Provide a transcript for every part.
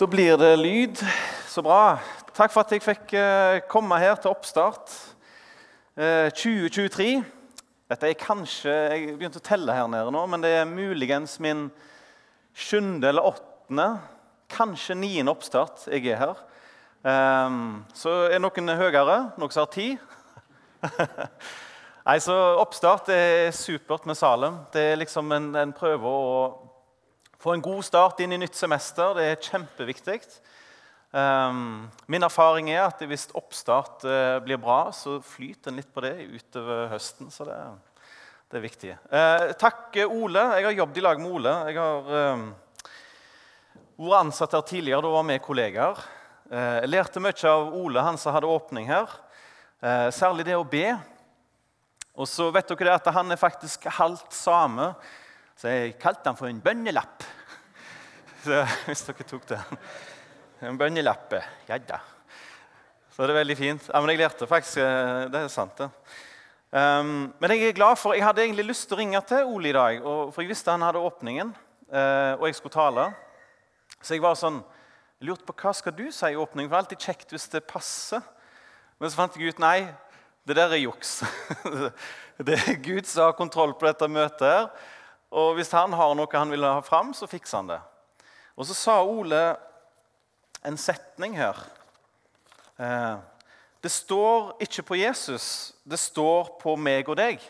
Da blir det lyd. Så bra. Takk for at jeg fikk eh, komme her til oppstart. Eh, 2023. Dette er kanskje Jeg begynte å telle her nede nå, men det er muligens min sjuende eller åttende, kanskje niende oppstart jeg er her. Eh, så er noen høyere, noen som har ti. Nei, så Oppstart er supert med Salem. Det er liksom en, en prøve å få en god start inn i nytt semester. Det er kjempeviktig. Um, min erfaring er at hvis oppstart uh, blir bra, så flyter en litt på det utover høsten. Så det, det er viktig. Uh, takk, Ole. Jeg har jobbet i lag med Ole. Jeg har um, vært ansatt her tidligere. Da var vi kollegaer. Uh, jeg lærte mye av Ole, han som hadde åpning her. særlig det å be. Og så vet dere at Han er faktisk halvt same så jeg kalte den for en bønnelapp. Så, hvis dere tok det. En bønnelappe. Ja da. Så det er veldig fint. Ja, men jeg lærte faktisk eh, Det er sant, det. Um, men jeg er glad for, jeg hadde egentlig lyst til å ringe til Ole i dag. Og, for jeg visste han hadde åpningen, uh, og jeg skulle tale. Så jeg var sånn, lurte på hva skal du si i åpningen. For det er alltid kjekt hvis det passer. Men så fant jeg ut nei, det der er juks. det er Gud som har kontroll på dette møtet. her. Og hvis han har noe han vil ha fram, så fikser han det. Og så sa Ole en setning her. Eh, det står ikke på Jesus, det står på meg og deg.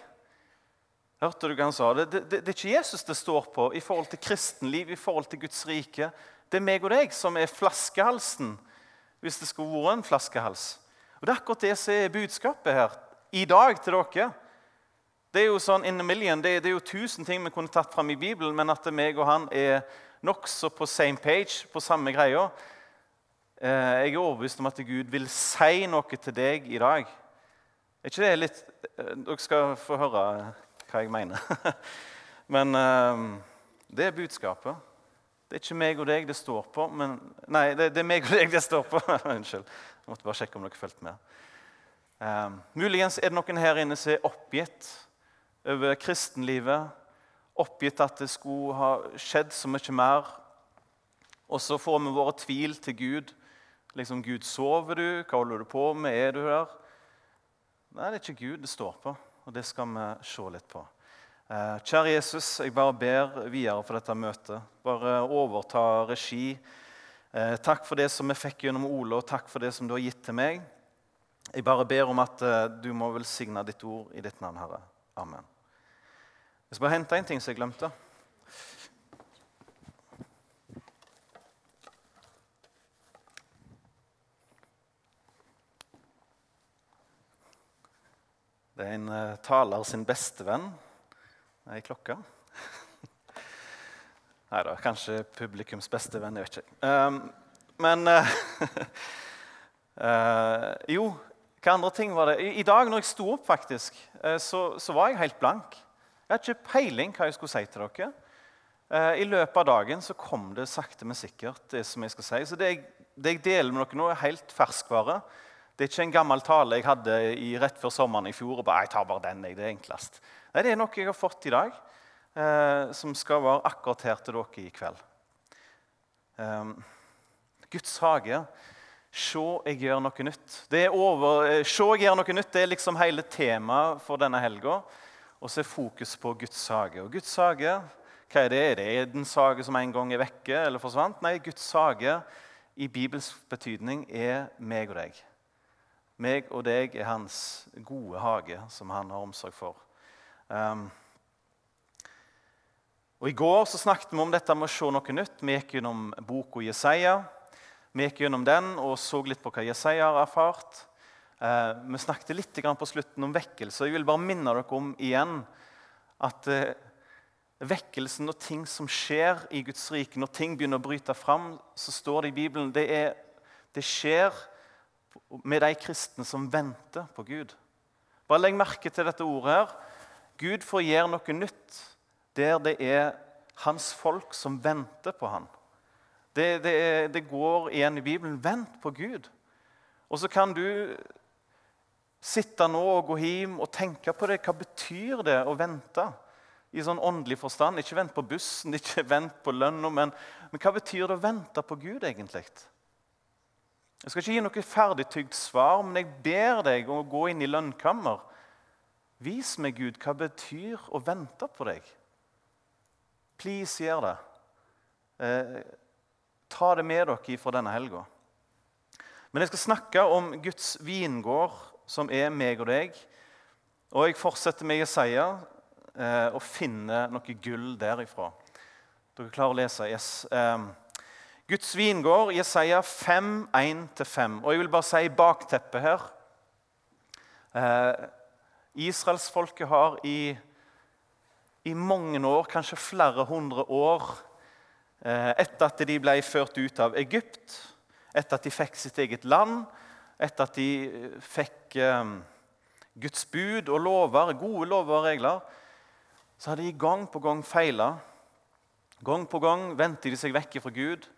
Hørte du hva han sa? Det, det, det, er ikke Jesus det står på i forhold til kristenliv, i forhold til Guds rike. Det er meg og deg som er flaskehalsen, hvis det skulle vært en flaskehals. Og Det er akkurat det som er budskapet her i dag til dere. Det er jo sånn in a million, det, det, er jo tusen ting vi kunne tatt fram i Bibelen, men at meg og han er nokså på same page, på samme greia eh, Jeg er overbevist om at Gud vil si noe til deg i dag. Er ikke det litt eh, Dere skal få høre hva jeg mener. men eh, det er budskapet. Det er ikke meg og deg det står på. Men, nei, det, det, er meg og deg det står på. Unnskyld. Jeg måtte bare sjekke om dere fulgte med. Um, muligens er det noen her inne som er oppgitt over kristenlivet, oppgitt at det skulle ha skjedd så mye mer. Og så får vi våre tvil til Gud. Liksom, Gud, sover du? Hva holder du på med? Er du der? Nei, det er ikke Gud det står på, og det skal vi se litt på. Eh, kjære Jesus, jeg bare ber videre for dette møtet. Bare overta regi. Eh, takk for det som vi fikk gjennom Ole, og takk for det som du har gitt til meg. Jeg bare ber om at eh, du må velsigne ditt ord i ditt navn, Herre. Amen. Jeg skal bare hente en ting som jeg glemte. Det er en uh, taler sin bestevenn. Ei klokke. Nei da, kanskje publikums bestevenn. Jeg vet ikke. Um, men uh, uh, Jo, hva andre ting var det? I, dag når jeg sto opp, faktisk, eh, så, så, var jeg helt blank. Jeg har ikke peiling hva jeg skulle si til dere. Eh, I løpet av dagen så kom det sakte, men sikkert. det som jeg skal si. Så det jeg, det jeg deler med dere nå, er helt ferskvare. Det er ikke en gammel tale jeg hadde i, rett før sommeren i fjor. og bare, jeg tar bare den, jeg, det er enklest. Nei, Det er noe jeg har fått i dag, eh, som skal være akkurat her til dere i kveld. Um, Guds hage Se, jeg gjør noe nytt. Det er over, eh, Se, jeg gjør noe nytt, det er liksom hele temaet for denne helga. Og så er fokus på Guds hage. Og Guds hage, hva er det? Er det en sage som en gang er vekke eller forsvant? Nei, Guds hage i Bibels betydning er meg og deg. Meg og deg er hans gode hage som han har omsorg for. Um, og I går så snakket vi om dette med å se noe nytt. Vi gikk gjennom boka Jesaja. Vi gikk gjennom den og så litt på hva Jesaja har erfart. Eh, vi snakket litt på slutten om vekkelse. Jeg vil bare minne dere om igjen at eh, vekkelsen og ting som skjer i Guds rike, når ting begynner å bryte fram, så står det i Bibelen det, er, det skjer med de kristne som venter på Gud. Bare legg merke til dette ordet her. Gud får gjøre noe nytt der det er hans folk som venter på ham. Det, det, det, går igjen i Bibelen. Vent på Gud. Og så kan du sitte nå og gå hjem og tenke på det. Hva betyr det å vente? I sånn åndelig forstand. Ikke vent på bussen, ikke vent på lønna, men Men hva betyr det å vente på Gud, egentlig? Jeg skal ikke gi noe ferdigtygd svar, men jeg ber deg om å gå inn i lønnkammer. Vis meg, Gud, hva betyr å vente på deg. Please, gjør det. Eh, ta det med dere fra denne helga. Men jeg skal snakke om Guds vingård, som er meg og deg. Og jeg fortsetter med Jesaja eh, og finner noe gull derifra. Dere klarer å lese? Yes. Eh, Guds vingård, Jesaja 5, 1-5. Og jeg vil bare si bakteppet her. Eh, Israelsfolket har i, i, mange år, kanskje flere hundre år, eh, etter at de ble ført ut av Egypt, etter at de fikk sitt eget land, etter at de eh, fikk eh, Guds bud og lover, gode lover og regler, så hadde de gang på gang feila. Gang på gang vendte de seg vekk fra Gud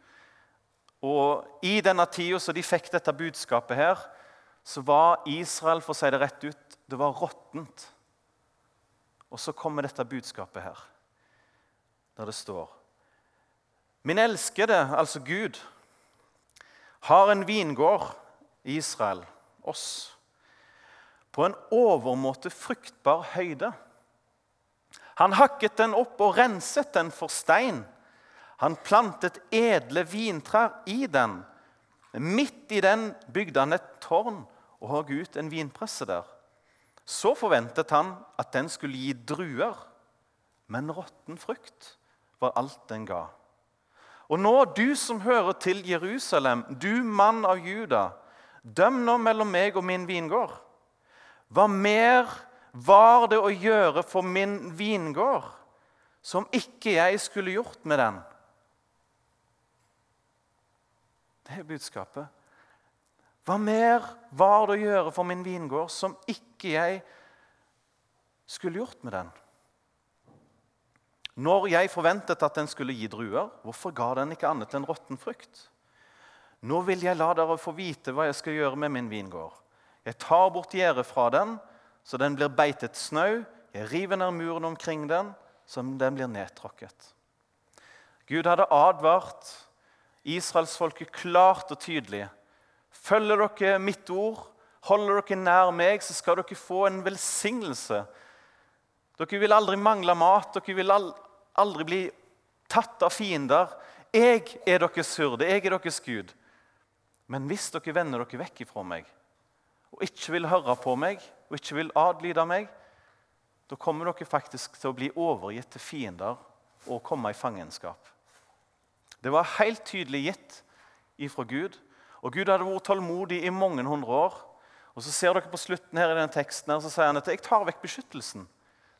og I denne tida som de fikk dette budskapet, her, så var Israel for å si det rett ut, det var råttent. Og så kommer dette budskapet her, der det står Min elskede, altså Gud, har en vingård Israel, oss, på en overmåte fruktbar høyde. Han hakket den opp og renset den for stein han plantet edle vintrær i den. Midt i den bygde han et tårn og hogg ut en vinpresse der. Så forventet han at den skulle gi druer, men råtten frukt var alt den ga. Og nå, du som hører til Jerusalem, du mann av Juda, døm nå mellom meg og min vingård. Hva mer var det å gjøre for min vingård som ikke jeg skulle gjort med den? Det er budskapet. Hva mer var det å gjøre for min vingård som ikke jeg skulle gjort med den? Når jeg forventet at den skulle gi druer, hvorfor ga den ikke annet enn råtten frukt? Nå vil jeg la dere få vite hva jeg skal gjøre med min vingård. Jeg tar bort gjerdet fra den, så den blir beitet snau. Jeg river ned muren omkring den, så den blir nedtråkket. Gud hadde advart israelsfolket klart og tydelig. Følger dere mitt ord, holder dere nær meg, så skal dere få en velsignelse. Dere vil aldri mangle mat, dere vil aldri bli tatt av fiender. Jeg er deres hurde, jeg er deres Gud. Men hvis dere vender dere vekk ifra meg og ikke vil høre på meg og ikke vil adlyde meg, da kommer dere faktisk til å bli overgitt til fiender og komme i fangenskap. Det var helt tydelig gitt ifra Gud. Og Gud hadde vært tålmodig i mange hundre år. Og så ser dere på slutten her i den teksten her, så sier han at 'jeg tar vekk beskyttelsen'.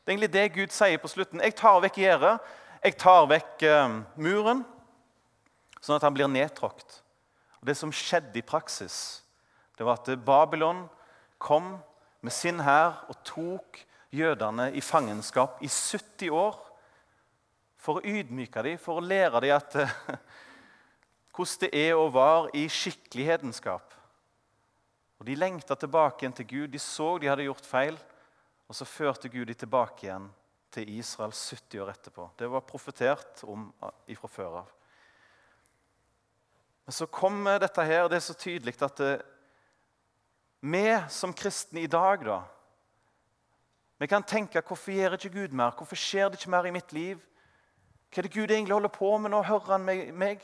Det er egentlig det Gud sier på slutten. 'Jeg tar vekk gjerdet, jeg tar vekk uh, muren', sånn at han blir nedtråkt. Og Det som skjedde i praksis, det var at Babylon kom med sin hær og tok jødene i fangenskap i 70 år for å ydmyke dem, for å lære dem at, eh, hvordan det er å være i skikkelig hedenskap. Og De lengta tilbake igjen til Gud. De så de hadde gjort feil, og så førte Gud dem tilbake igjen til Israel 70 år etterpå. Det var profetert om ifra før av. Men så kommer dette her, det er så tydelig at det, eh, vi som kristne i dag da, Vi kan tenke hvorfor gjør ikke Gud mer? Hvorfor skjer det ikke mer i mitt liv? Hva er det Gud egentlig holder på med? Nå hører han meg.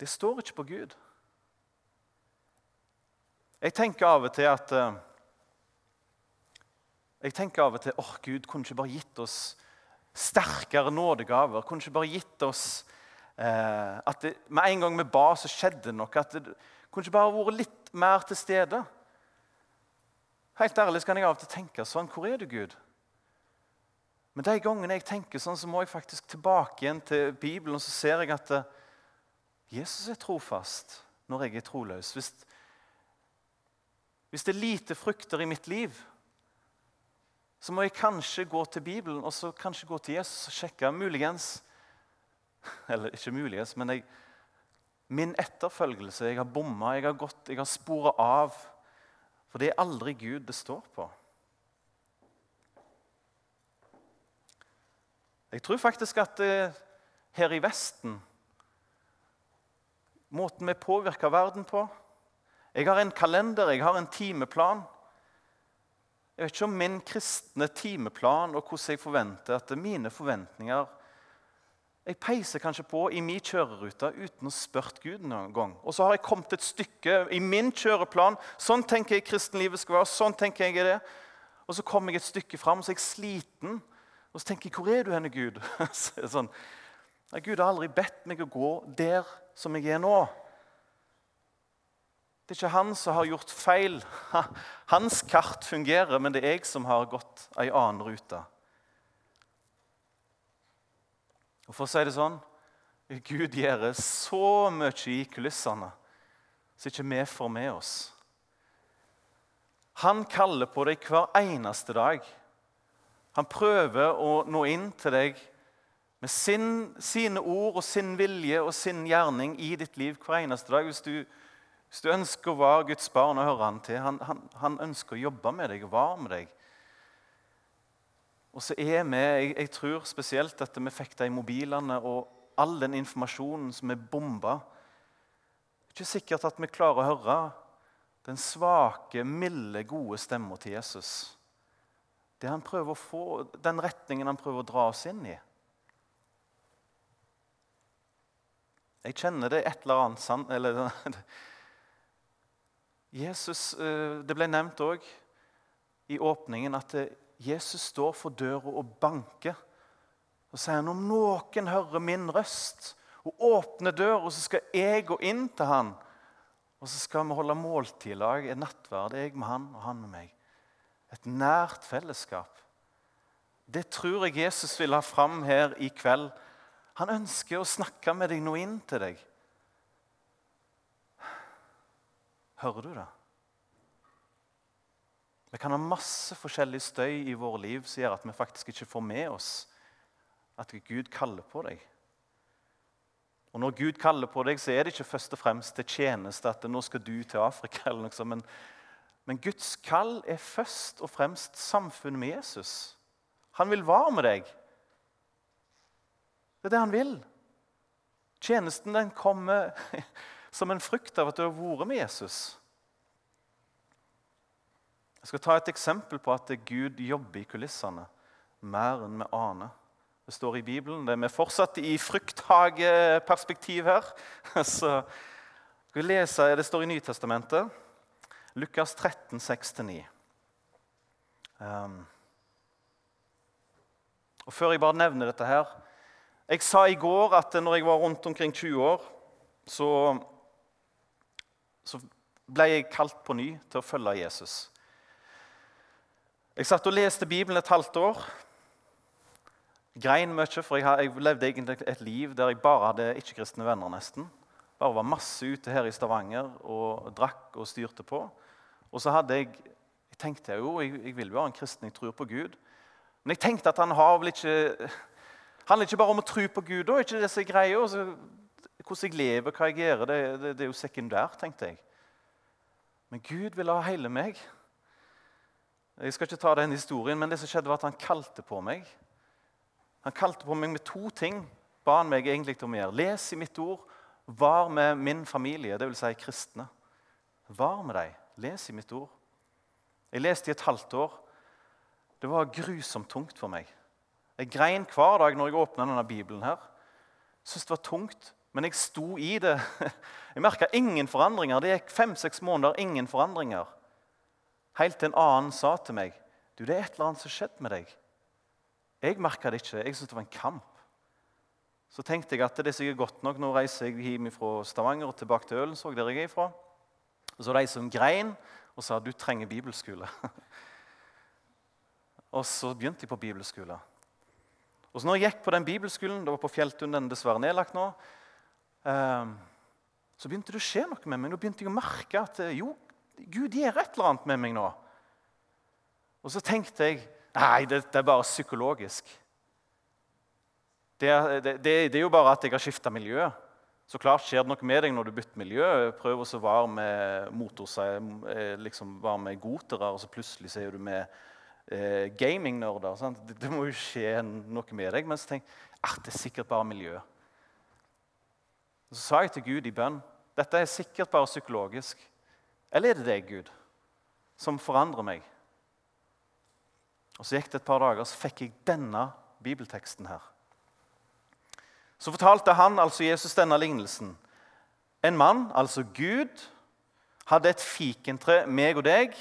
Det står ikke på Gud. Jeg tenker av og til at eh, Jeg tenker av og til åh, Gud kunne ikke bare gitt oss sterkere nådegaver. Kunne ikke bare gitt oss at det, med en gang vi ba, så skjedde det noe. At det kunne ikke bare vært litt mer til stede. Helt ærlig kan jeg av og til tenke sånn. Hvor er du, Gud? Men de gangene jeg tenker sånn, så må jeg faktisk tilbake igjen til Bibelen, og så ser jeg at eh, Jesus er trofast når jeg er troløs. Hvis, hvis det er lite frukter i mitt liv, så må jeg kanskje gå til Bibelen og så kanskje gå til Jesus og sjekke. Muligens Eller ikke muligens, men jeg, min etterfølgelse. Jeg har bomma, jeg har gått, jeg har spora av. For det er aldri Gud det står på. Jeg tror faktisk at det, her i Vesten. Måten vi påvirker verden på. Jeg har en kalender, jeg har en timeplan. Jeg vet ikke om min kristne timeplan og hvordan jeg forventer at mine forventninger Jeg peiser kanskje på i min kjørerute uten å spørre Gud noen gang. Og så har jeg kommet et stykke i min kjøreplan. Sånn tenker jeg kristenlivet skal være. sånn tenker jeg det. Og så kommer jeg et stykke fram, så er jeg sliten. Og så tenker jeg 'Hvor er du henne, Gud?' sånn, Gud har aldri bedt meg å gå der som jeg er nå. Det er ikke han som har gjort feil. Hans kart fungerer, men det er jeg som har gått ei annen rute. Og For å si det sånn Gud gjør så mye i kulissene så ikke vi får med oss. Han kaller på deg hver eneste dag. Han prøver å nå inn til deg med sin, sine ord og sin vilje og sin gjerning i ditt liv hver eneste dag. Hvis du hvis du ønsker å være Guds barn og høre han til, han, han, han ønsker å jobbe med deg og være med deg. Og så er vi, jeg, jeg tror spesielt at vi fikk de mobilene og all den informasjonen som er bomba. Det er ikke sikkert at vi klarer å høre den svake, milde, gode stemma til Jesus. Det han prøver å få, Den retningen han prøver å dra oss inn i. Jeg kjenner det et eller annet eller, Jesus, eh, Det ble nevnt òg i åpningen at eh, Jesus står for døra og banker. Og sier han om noen hører min røst og åpner døra, så skal jeg gå inn til han. Og så skal vi holde måltid i lag, en nattverd, jeg med han og han med meg. Et nært fellesskap. Det tror jeg Jesus vil ha fram her i kveld. Han ønsker å snakke med deg, nå inn til deg. Hører du det? Vi kan ha masse forskjellig støy i våre liv som gjør at vi faktisk ikke får med oss at Gud kaller på deg. Og Når Gud kaller på deg, så er det ikke først og fremst til tjeneste at nå skal du til Afrika. eller noe sånt, men, men Guds kall er først og fremst samfunnet med Jesus. Han vil være med deg. Det er det han vil. Tjenesten den kommer som en frukt av at du har vært med Jesus. Jeg skal ta et eksempel på at Gud jobber i kulissene mer enn vi aner. Det står i Bibelen. Det er vi fortsatt i frukthageperspektiv her. Så skal vi lese, Det står i Nytestamentet. Lukas 13, 6-9. Um, og Før jeg bare nevner dette her Jeg sa i går at når jeg var rundt omkring 20 år, så så ble jeg kalt på ny til å følge Jesus. Jeg satt og leste Bibelen et halvt år. Grein mye, for jeg, levde egentlig et liv der jeg bare hadde ikke-kristne venner. nesten. Bare var masse ute her i Stavanger og drakk og styrte på. Og så hadde jeg jeg tenkte jo, jeg, jeg vil være en kristen, jeg tror på Gud. Men jeg tenkte at han har vel ikke handler ikke bare om å tro på Gud. og ikke det som er greia. Hvordan jeg lever, hva jeg gjør, det, det, det er jo sekundært, tenkte jeg. Men Gud vil ha hele meg. Jeg skal ikke ta den historien, men det som skjedde var at han kalte på meg. Han kalte på meg med to ting. ba han meg egentlig om å gjøre. Les i mitt ord. Var med min familie, dvs. Si kristne. Var med dem. Les i mitt ord. Jeg leste i et halvt år. Det var grusomt tungt for meg. Jeg grein hver dag når jeg åpna denne Bibelen. her. Syntes det var tungt. Men jeg sto i det. Jeg merka ingen forandringer. Det gikk fem-seks måneder, ingen forandringer. Helt til en annen sa til meg du, det er et eller annet som skjedde med deg. Jeg merka det ikke. Jeg syntes det var en kamp. Så tenkte jeg at det er sikkert godt nok. Nå reiser jeg hjem fra Stavanger og tilbake til Ølensvåg, der jeg er fra. Og så de som grein og sa du trenger bibelskole. og så begynte jeg på bibelskole. Og så når jeg gikk på den bibelskolen, det var på Fjelltun, den dessverre nedlagt nå, Ehm, så begynte det å skje noe med meg. Nå begynte jeg å merke at eh, jo, Gud gjør et eller annet med meg nå. Og så tenkte jeg nei, det, det er bare psykologisk. Det det, det, er, jo bare at jeg har skifta miljø. Så klart skjer det noe med deg når du bytter miljø. Prøver å være med motorseg, eh, liksom være med gotere, og så plutselig så er du med eh, gamingnerder. Det, det, må jo skje noe med deg. Men så tenk jeg ah, det er sikkert bare miljø. Så sa jeg til Gud i bønn dette er sikkert bare psykologisk. Eller er det deg, Gud, som forandrer meg? Og Så gikk det et par dager, så fikk jeg denne bibelteksten her. Så fortalte han, altså Jesus, denne lignelsen. En mann, altså Gud, hadde et fikentre, meg og deg,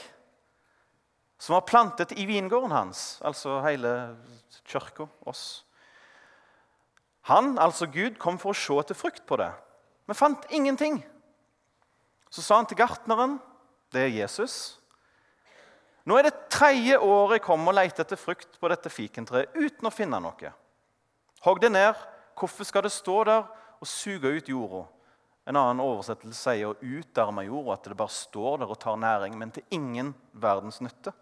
som var plantet i vingården hans, altså hele kirka, oss. Han, altså Gud, kom for å se etter frukt på det, men fant ingenting. Så sa han til gartneren, det er Jesus Nå er det tredje året jeg kommer og leter etter frukt på dette fikentreet uten å finne noe. Hogg det ned. Hvorfor skal det stå der og suge ut jorda? En annen oversettelse sier å utarme jorda, at det bare står der og tar næring, men til ingen verdens nytte.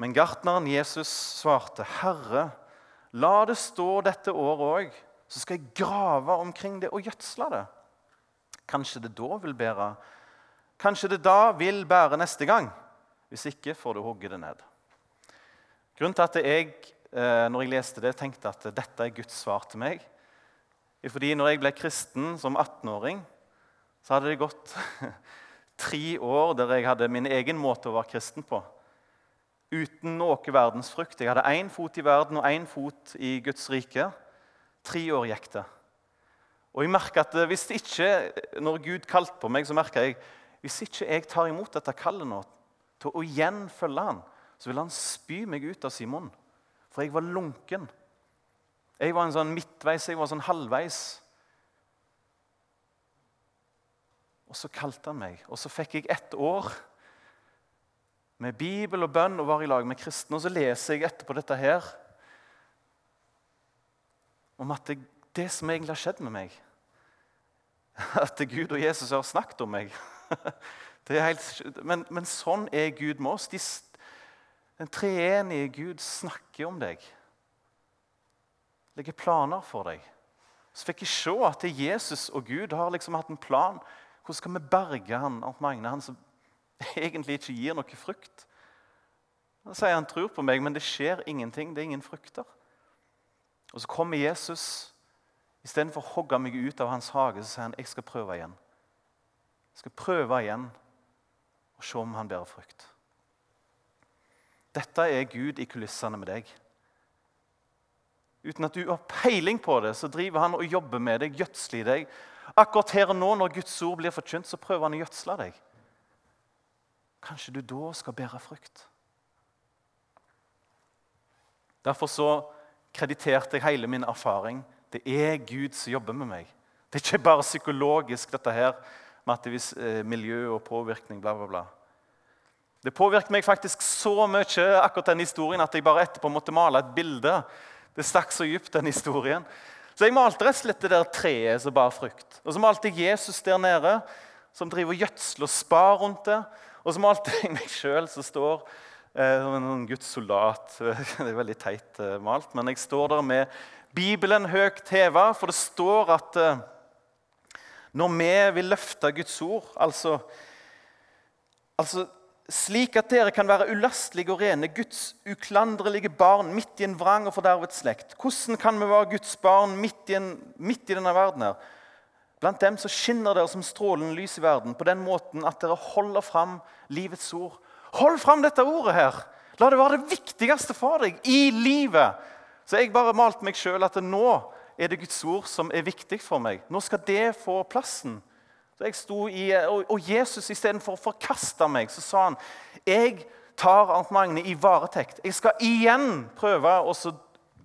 Men gartneren Jesus svarte, 'Herre, la det stå dette året òg, så skal jeg grave omkring det og gjødsle det.' Kanskje det da vil bære Kanskje det da vil bære neste gang. Hvis ikke får du hogge det ned. Grunnen til at jeg eh, når jeg leste det, tenkte at dette er Guds svar til meg, fordi når jeg ble kristen som 18-åring, så hadde det gått tre år der jeg hadde min egen måte å være kristen på. Uten noe verdensfrukt. Jeg hadde én fot i verden og én fot i Guds rike. Tre år gikk det. Og jeg at hvis ikke, når Gud kalte på meg, så merka jeg hvis ikke jeg tar imot dette kallet nå, til å igjen følge han, så vil han spy meg ut av sin munn. For jeg var lunken. Jeg var en sånn midtveis, jeg var sånn halvveis. Og så kalte han meg, og så fikk jeg ett år med Bibel og bønn og var i lag med kristne. Og så leser jeg etterpå dette her om at det det som egentlig har skjedd med meg. At Gud og Jesus har snakket om meg. Helt, men, men, sånn er Gud med oss. De, den treenige Gud snakker om deg. Legger planer for deg. Så fikk jeg se at Jesus og Gud har liksom hatt en plan. Hvordan skal vi berge han, Magne, han som egentlig ikke gir noe frukt? Da sier han tror på meg, men det skjer ingenting. Det er ingen frukter. Og så kommer Jesus Istedenfor å hogge meg ut av hans hage, så sier han jeg skal prøve igjen. Jeg skal prøve igjen og se om han bærer frukt. Dette er Gud i kulissene med deg. Uten at du har peiling på det, så driver han og jobber med deg, gjødsler deg. Akkurat her og nå, når Guds ord blir forkynt, så prøver han å gjødsle deg. Kanskje du da skal bære frukt. Derfor så krediterte jeg hele min erfaring det er Gud som jobber med meg. Det er ikke bare psykologisk, dette her, med at det er miljø og påvirkning. bla, bla, bla. Det påvirker meg faktisk så mye akkurat den historien, at jeg bare etterpå måtte male et bilde. Det stakk så dypt, den historien. Så jeg malte rett og slett det der treet som bar frukt. Og så malte jeg Jesus der nede, som driver gjødsel og spar rundt det. Og så malte jeg meg sjøl som står eh, som en Guds soldat. Det er veldig teit eh, malt, men jeg står der med Bibelen høyt heva, for det står at eh, når vi vil løfte Guds ord, altså, altså slik at dere kan være ulastelige og rene, Guds uklandrelige barn midt i en vrang og fordervet slekt. Hvordan kan vi være Guds barn midt i, en, midt i denne verden? her? Blant dem så skinner dere som strålende lys i verden på den måten at dere holder fram livets ord. Hold fram dette ordet her! La det være det viktigste for deg i livet. Så jeg bare malte meg sjøl at nå er det Guds ord som er viktig for meg. Nå skal det få plassen. Så jeg sto i, Og, og Jesus istedenfor å forkaste meg, så sa han jeg tar Arnt Magne i varetekt. Jeg skal igjen prøve å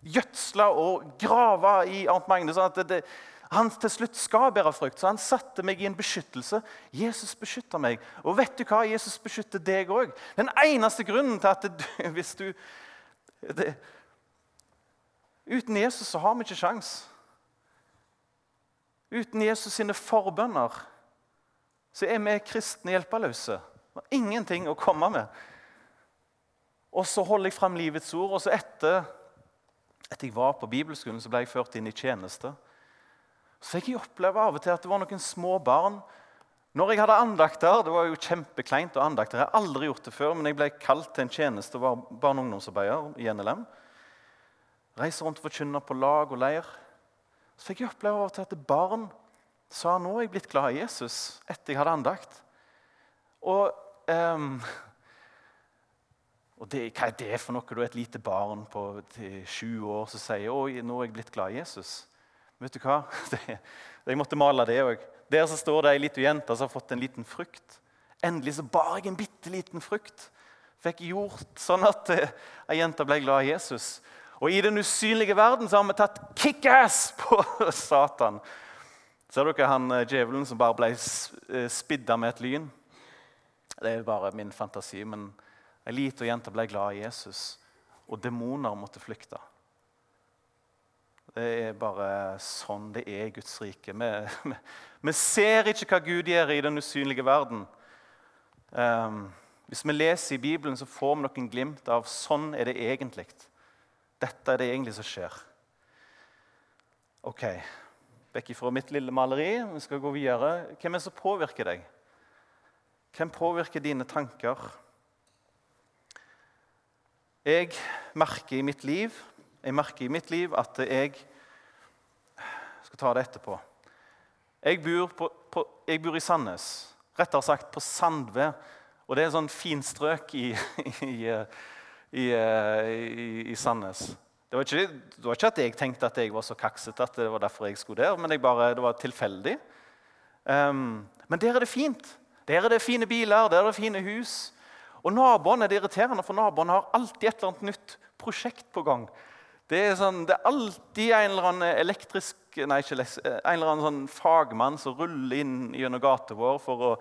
gjødsle og grave i Arnt Magne. sånn at det, det, han til slutt skal bære frukt. Så han satte meg i en beskyttelse. Jesus beskytter meg. Og vet du hva? Jesus beskytter deg òg. Den eneste grunnen til at du, hvis du det, Uten Jesus så har vi ikke sjans. Uten Jesus sine forbønner så er vi kristne hjelpeløse. Vi har ingenting å komme med. Og så holder jeg fram livets ord. Og så etter at jeg var på bibelskolen, så ble jeg ført inn i tjeneste. Så fikk jeg oppleve av og til at det var noen små barn Når jeg hadde andakter Det var jo kjempekleint å andakter. Jeg har aldri gjort det før, men jeg ble kalt til en tjeneste og var barne- og ungdomsarbeider i NLM. Reise rundt og forkynne på lag og leir. Så fikk jeg oppleve av og til at barn sa nå er jeg blitt glad i Jesus etter jeg hadde andakt. Og, um, og det, hva er det for noe? Du er et lite barn på sju år som sier å, nå er jeg blitt glad i Jesus. Vet du hva? Det, jeg måtte male det òg. Der så står det ei lita jente som har fått en liten frukt. Endelig så bar jeg en bitte liten frukt. Fikk gjort sånn at uh, ei jente ble glad i Jesus. Og i den usynlige verden så har vi tatt kickass på Satan. Ser dere han eh, djevelen som bare ble eh, spidda med et lyn? Det er bare min fantasi, men ei lita jente ble glad i Jesus, og demoner måtte flykte. Det er bare sånn det er i Guds rike. Vi, vi, vi ser ikke hva Gud gjør i den usynlige verden. Um, hvis vi leser i Bibelen, så får vi noen glimt av sånn er det egentlig. Dette er det egentlig som skjer. Ok, Vekk fra mitt lille maleri. Vi skal gå videre. Hvem er det som påvirker deg? Hvem påvirker dine tanker? Jeg merker i mitt liv jeg merker i mitt liv at jeg skal ta det etterpå. Jeg bor, på, på, jeg bor i Sandnes, rettere sagt på Sandve. Og det er et sånn fint strøk i, i, i, i Sandnes. Det var, ikke, det var, ikke, at jeg tenkte at jeg var så kaksete at det var derfor jeg skulle der, men bare, det var tilfeldig. Um, men der er det fint. Der er det fine biler, der er det fine hus. Og naboene er det irriterende, for naboene har alltid et eller annet nytt prosjekt på gang. Det er, sånn, det er alltid en eller annen elektrisk, nei, ikke, en eller annen sånn fagmann som ruller inn gjennom gata vår for å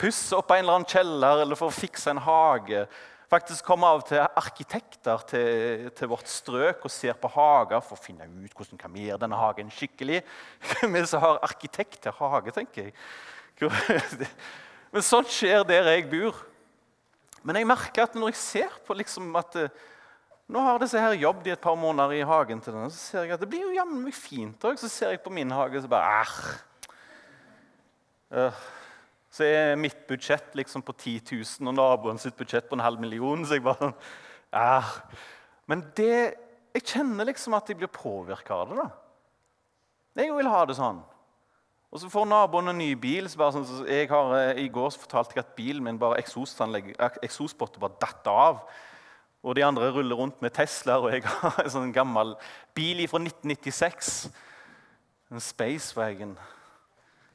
pusse opp en eller annen kjeller eller for å fikse en hage. Faktisk kommer av og til arkitekter til, til, vårt strøk og ser på hager for å finne ut hvordan kan vi gjøre denne hagen skikkelig. Vi som har arkitekt til hage, tenker jeg. Men sånt skjer der jeg bor. Men jeg merker at når jeg ser på liksom at eh, Nå har disse her jobbet i et par måneder i hagen til denne, så ser jeg at det blir jo jammen meg fint òg. Så ser jeg på min hage og så bare Æh. Så er mitt budsjett liksom på 10 000 og naboen sitt budsjett på en halv million. Så jeg bare ja. Men det, jeg kjenner liksom at jeg blir påvirka av det. da. Jeg vil ha det sånn. Og så får naboen en ny bil. så bare sånn, så jeg har, eh, I går så fortalte jeg at bilen min bare eksospotter bare datt av. Og de andre ruller rundt med Teslaer, og jeg har en sånn gammel bil fra 1996. En Spacewagon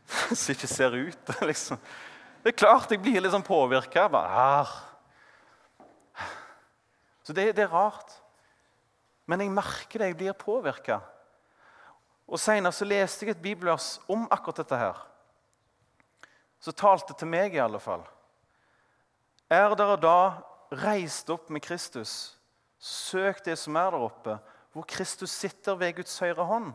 som ikke ser ut. liksom. Det er klart jeg blir litt sånn påvirka. Ah. Så det, det, er rart. Men jeg merker det, jeg blir påvirka. Og Senere leste jeg et bibelvers om akkurat dette her. Så talte til meg, i alle fall. Er dere da reist opp med Kristus, søk det som er der oppe, hvor Kristus sitter ved Guds høyre hånd.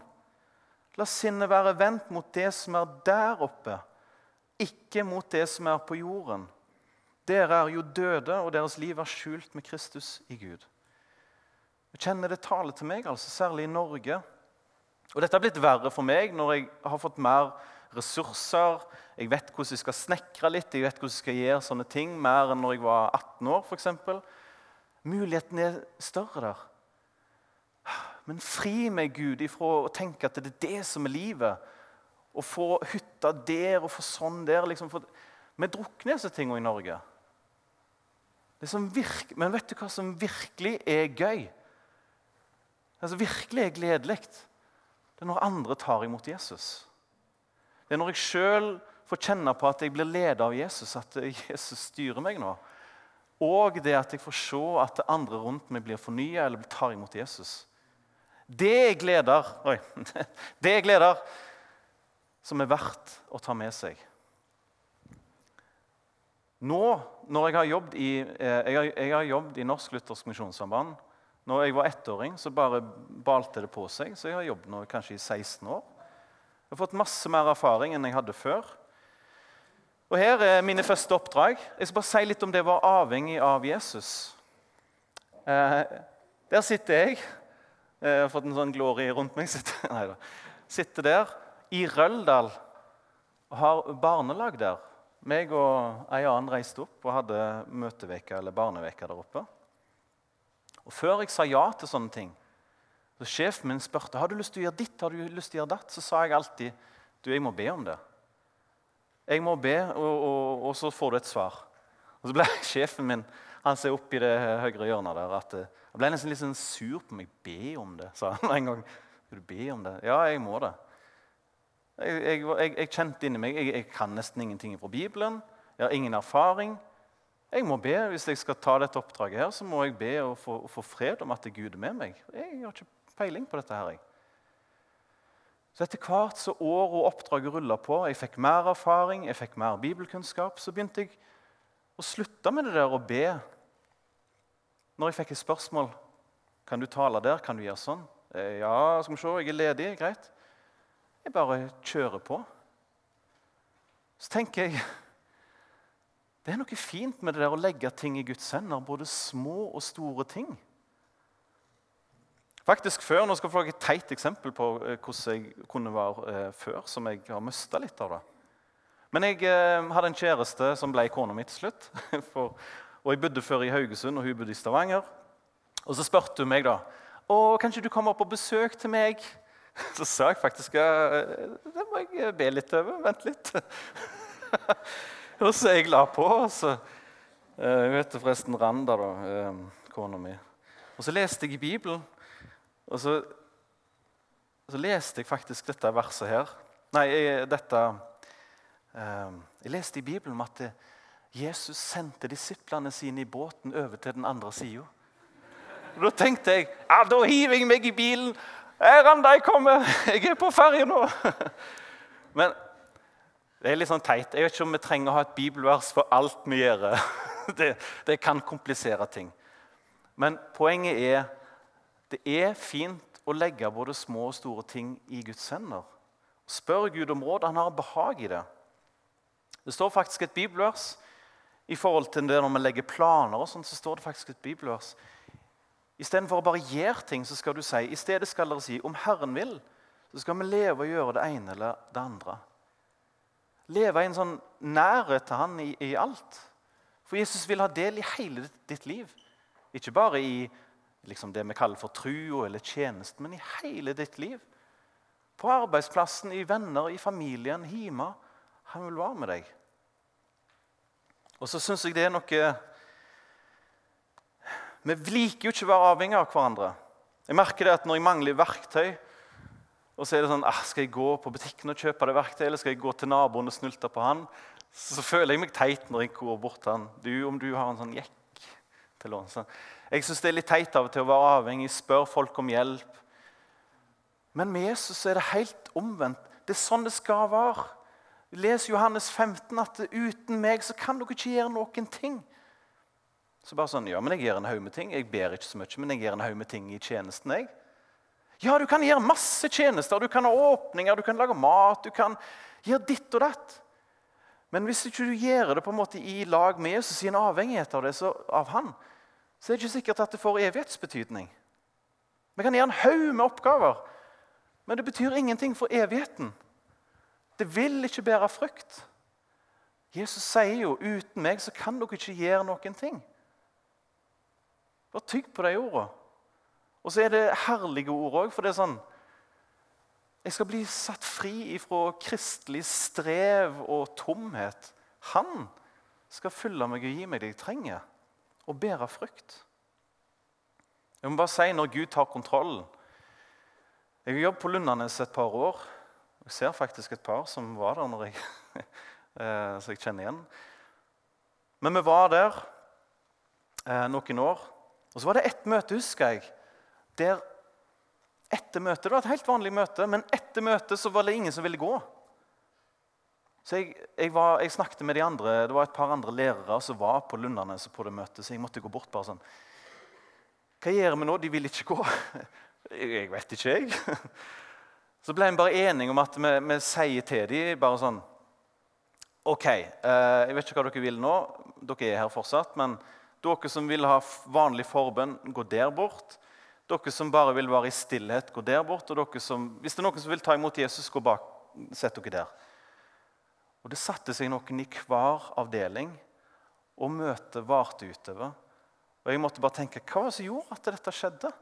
La sinnet være vendt mot det som er der oppe, ikke mot det som er på jorden. Dere er jo døde, og deres liv er skjult med Kristus i Gud. Jeg kjenner det taler til meg, altså, særlig i Norge. Og Dette har blitt verre for meg når jeg har fått mer ressurser. Jeg vet hvordan jeg skal snekre litt, jeg vet hvordan jeg skal gjøre sånne ting mer enn når jeg var 18 år. Eksempel. Muligheten er større der. Men fri meg, Gud, ifra å tenke at det er det som er livet. Å få hytta der og få sånn der. Liksom, for vi drukner disse tingene i Norge. Virker, men vet du hva som virkelig er gøy? Det som Virkelig er gledelig det er når andre tar imot Jesus. Det er når jeg sjøl får kjenne på at jeg blir ledet av Jesus, at Jesus styrer meg nå. Og det at jeg får se at andre rundt meg blir fornya eller tar imot Jesus. Det er gleder Oi. Det er gleder som er verdt å ta med seg. Nå, når jeg har jobbet i, eh, jeg har, jeg har jobbet i Norsk Luthersk Misjonssamband når jeg var ettåring, så bare balte det på seg. Så jeg har jobbet nå kanskje i 16 år. Jeg har fått masse mer erfaring enn jeg hadde før. Og Her er mine første oppdrag. Jeg skal bare si litt om det var avhengig av Jesus. Eh, der sitter jeg. Eh, jeg har fått en sånn glorie rundt meg. Sitter, sitter der i Røldal og har barnelag der. Meg og ei annen reiste opp og hadde møteveke eller barneveke der oppe. Og Før jeg sa ja til sånne ting, så sjefen min spurte har du lyst til å gjøre ditt, har du lyst til å gjøre datt, så sa jeg alltid Du, jeg må be om det. Jeg må be, og, og, og så får du et svar. Og så ble sjefen min han ser opp i det høyre hjørnet der, at han eh, ble nesten litt sånn sur på meg. Be om det, sa han en gang. Skal du be om det? Ja, jeg må det. Jeg, jeg, jeg, jeg kjente inni meg jeg, kan nesten ingenting fra Bibelen. Jeg har ingen erfaring. Jeg må be, Hvis jeg skal ta dette oppdraget, her, så må jeg be og få, få fred om at det er Gud med meg. Jeg har ikke peiling på dette. her. Jeg. Så Etter hvert så år og oppdraget rulla på, jeg fikk mer erfaring, jeg fikk mer bibelkunnskap, så begynte jeg å slutta med det der å be. Når jeg fikk et spørsmål kan du tale der, kan du gjøre sånn? Eh, ja, skal vi se, jeg er ledig. Greit. Jeg bare kjører på. Så tenker jeg det er noe fint med det der å legge ting i Guds hender, både små og store ting. Faktisk før, Nå skal jeg få et teit eksempel på eh, hvordan jeg kunne være eh, før, som jeg har mista litt av. det. Men jeg eh, hadde en kjæreste som ble kona mi til slutt. For, og Jeg bodde før i Haugesund, og hun bodde i Stavanger. Og Så spurte hun meg da «Å, kan ikke du komme på besøk til meg. Så sa jeg faktisk eh, det må jeg be litt over. Vent litt. og så jeg la på. og så, eh, Hun heter forresten Randa, da, eh, kona mi. Og så leste jeg i Bibelen. Og så, så, leste jeg faktisk dette verset her. Nei, dette eh, Jeg leste i Bibelen om at Jesus sendte disiplene sine i båten over til den andre sida. Da tenkte jeg ja, da hiver jeg meg i bilen. Randa, jeg kommer! Jeg er på ferja nå! Men det er litt sånn teit. Jeg vet ikke om vi trenger å ha et bibelvers for alt vi gjør. Det, det kan komplisere ting. Men poenget er det er fint å legge både små og store ting i Guds hender. Spør Gud om råd. Han har behag i det. Det står faktisk et bibelvers i forhold til det når vi legger planer. og sånt, så står det faktisk et bibelvers. Istedenfor å bare gjøre ting, så skal du si i stedet skal dere si om Herren vil, så skal vi leve og gjøre det ene eller det andre. Leve i en sånn nærhet til Han i, i alt. For Jesus vil ha del i hele ditt, liv. Ikke bare i liksom det vi kaller for trua eller tjenesten, men i hele ditt liv. På arbeidsplassen, i venner, i familien, hjemme. Han vil være med deg. Og så syns jeg det er noe Vi liker jo ikke å være avhengig av hverandre. Jeg merker det at Når jeg mangler verktøy, og så er det sånn ah, Skal jeg gå på butikken og kjøpe det verktøyet, eller skal jeg gå til naboen og snulte på han? Så føler jeg meg teit når jeg går bort til han. Du, om du har en sånn jekk til låns. Jeg syns det er litt teit av og til å være avhengig, spørre folk om hjelp. Men med Jesus er det helt omvendt. Det er sånn det skal være. Leser Johannes 15 at uten meg så kan dere ikke gjøre noen ting. Så bare sånn, ja, men Jeg gjør en haug med ting. Jeg ber ikke så mye, men jeg gjør en haug med ting i tjenesten. jeg. Ja, du kan gjøre masse tjenester. Du kan ha åpninger, du kan lage mat, du kan gjøre ditt og datt. Men hvis ikke du gjør det på en måte i lag med Jesus, en avhengighet av det, så, av han, så er det ikke sikkert at det får evighetsbetydning. Vi kan gjøre en haug med oppgaver, men det betyr ingenting for evigheten. Det vil ikke bære frukt. Jesus sier jo 'uten meg så kan dere ikke gjøre noen ting'. Bare tygg på de ordene. Og så er det herlige ord òg, for det er sånn Jeg skal bli satt fri ifra kristelig strev og tomhet. Han skal fylle meg og gi meg det jeg trenger og bære frukt. Jeg må bare si når Gud tar kontrollen Jeg har jobbet på Lundanes et par år. Jeg ser faktisk et par som var der når jeg, eh, så jeg kjenner igjen. Men vi var der eh, noen år. Og så var det ett møte, husker jeg. Der etter møtet, Det var et helt vanlig møte, men etter møtet så var det ingen som ville gå. Så jeg, jeg, var, jeg, snakket med de andre, Det var et par andre lærere som var på Lundanes på det møtet. Så jeg måtte gå bort bare sånn Hva gjør vi nå? De vil ikke gå. Jeg vet ikke, jeg. Så ble vi bare enige om at vi, vi sier til dem bare sånn OK, eh, jeg vet ikke hva dere vil nå. Dere er her fortsatt. Men dere som vil ha vanlig forbønn, gå der bort. Dere som bare vil være i stillhet, gå der bort. Og dere som, hvis det er noen som vil ta imot Jesus, gå bak. Sett dere der. Og Det satte seg noen i hver avdeling, og møtet varte utover. Og Jeg måtte bare tenke hva var det som gjorde at dette skjedde?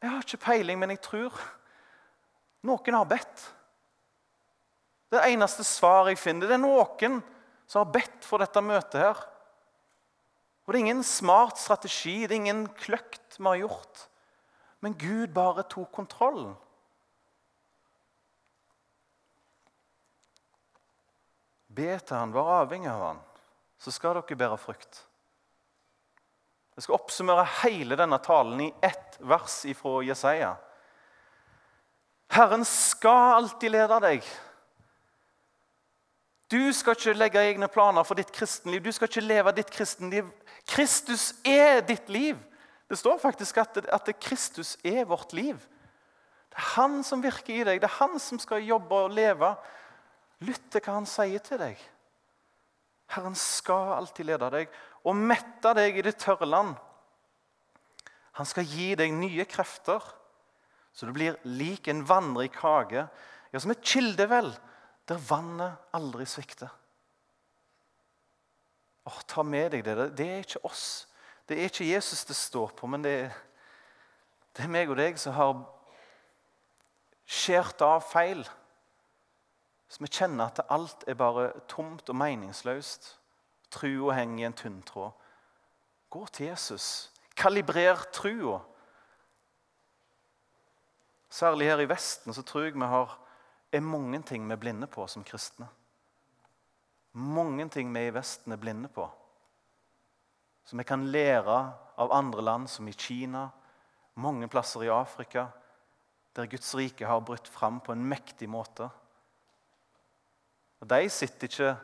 Jeg har ikke peiling, men jeg tror noen har bedt. Det eneste svaret jeg finner, det er noen som har bedt for dette møtet her. Og Det er ingen smart strategi, det er ingen kløkt vi har gjort. Men Gud bare tok kontrollen. Be til han, vær avhengig av han, så skal dere bære frukt. Jeg skal oppsummere hele denne talen i ett vers fra Jesaja. Herren skal alltid lede deg. Du skal ikke legge egne planer for ditt kristenliv. Du skal ikke leve ditt kristenliv. Kristus er ditt liv. Det står faktisk at, at Kristus er vårt liv. Det er han som virker i deg. Det er han som skal jobbe og leve. Lytt til hva han sier til deg. Herren skal alltid lede deg og mette deg i det tørre land. Han skal gi deg nye krefter, så du blir lik en vannrik hage, ja, som et kildevel der vannet aldri svikter. Åh, Ta med deg det. Det er ikke oss. Det er ikke Jesus det står på, men det er, det er meg og deg som har skjært av feil. Så vi kjenner at alt er bare tomt og meningsløst. Trua henger i en tynntråd. Gå til Jesus. Kalibrer trua. Særlig her i Vesten så tror jeg vi har, er mange ting vi er blinde på som kristne. Mange ting vi i Vesten er blinde på. Som vi kan lære av andre land, som i Kina, mange plasser i Afrika, der Guds rike har brutt fram på en mektig måte. Og De sitter ikke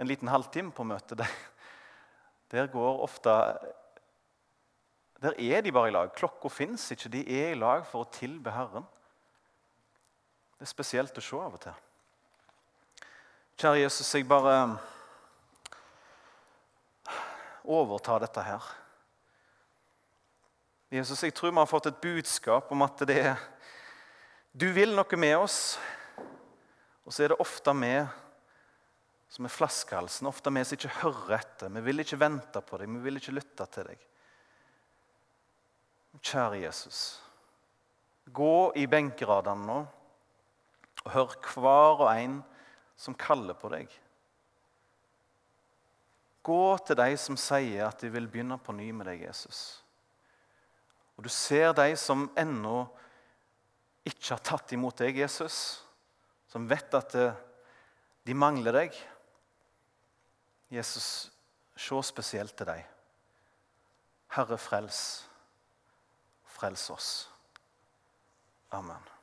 en liten halvtime på møtet. Der går ofte Der er de bare i lag. Klokka fins ikke. De er i lag for å tilbe Herren. Det er spesielt å se av og til. Kjære Jesus, jeg bare overtar dette her. Jesus, jeg tror vi har fått et budskap om at det er Du vil noe med oss, og så er det ofte vi som er flaskehalsen. Ofte vi som ikke hører etter. Vi vil ikke vente på deg, vi vil ikke lytte til deg. Kjære Jesus, gå i benkeradene nå og hør hver og en som kaller på deg. Gå til de som sier at de vil begynne på ny med deg, Jesus. Og du ser de som ennå ikke har tatt imot deg, Jesus, som vet at de mangler deg. Jesus, se spesielt til deg. Herre, frels. Frels oss. Amen.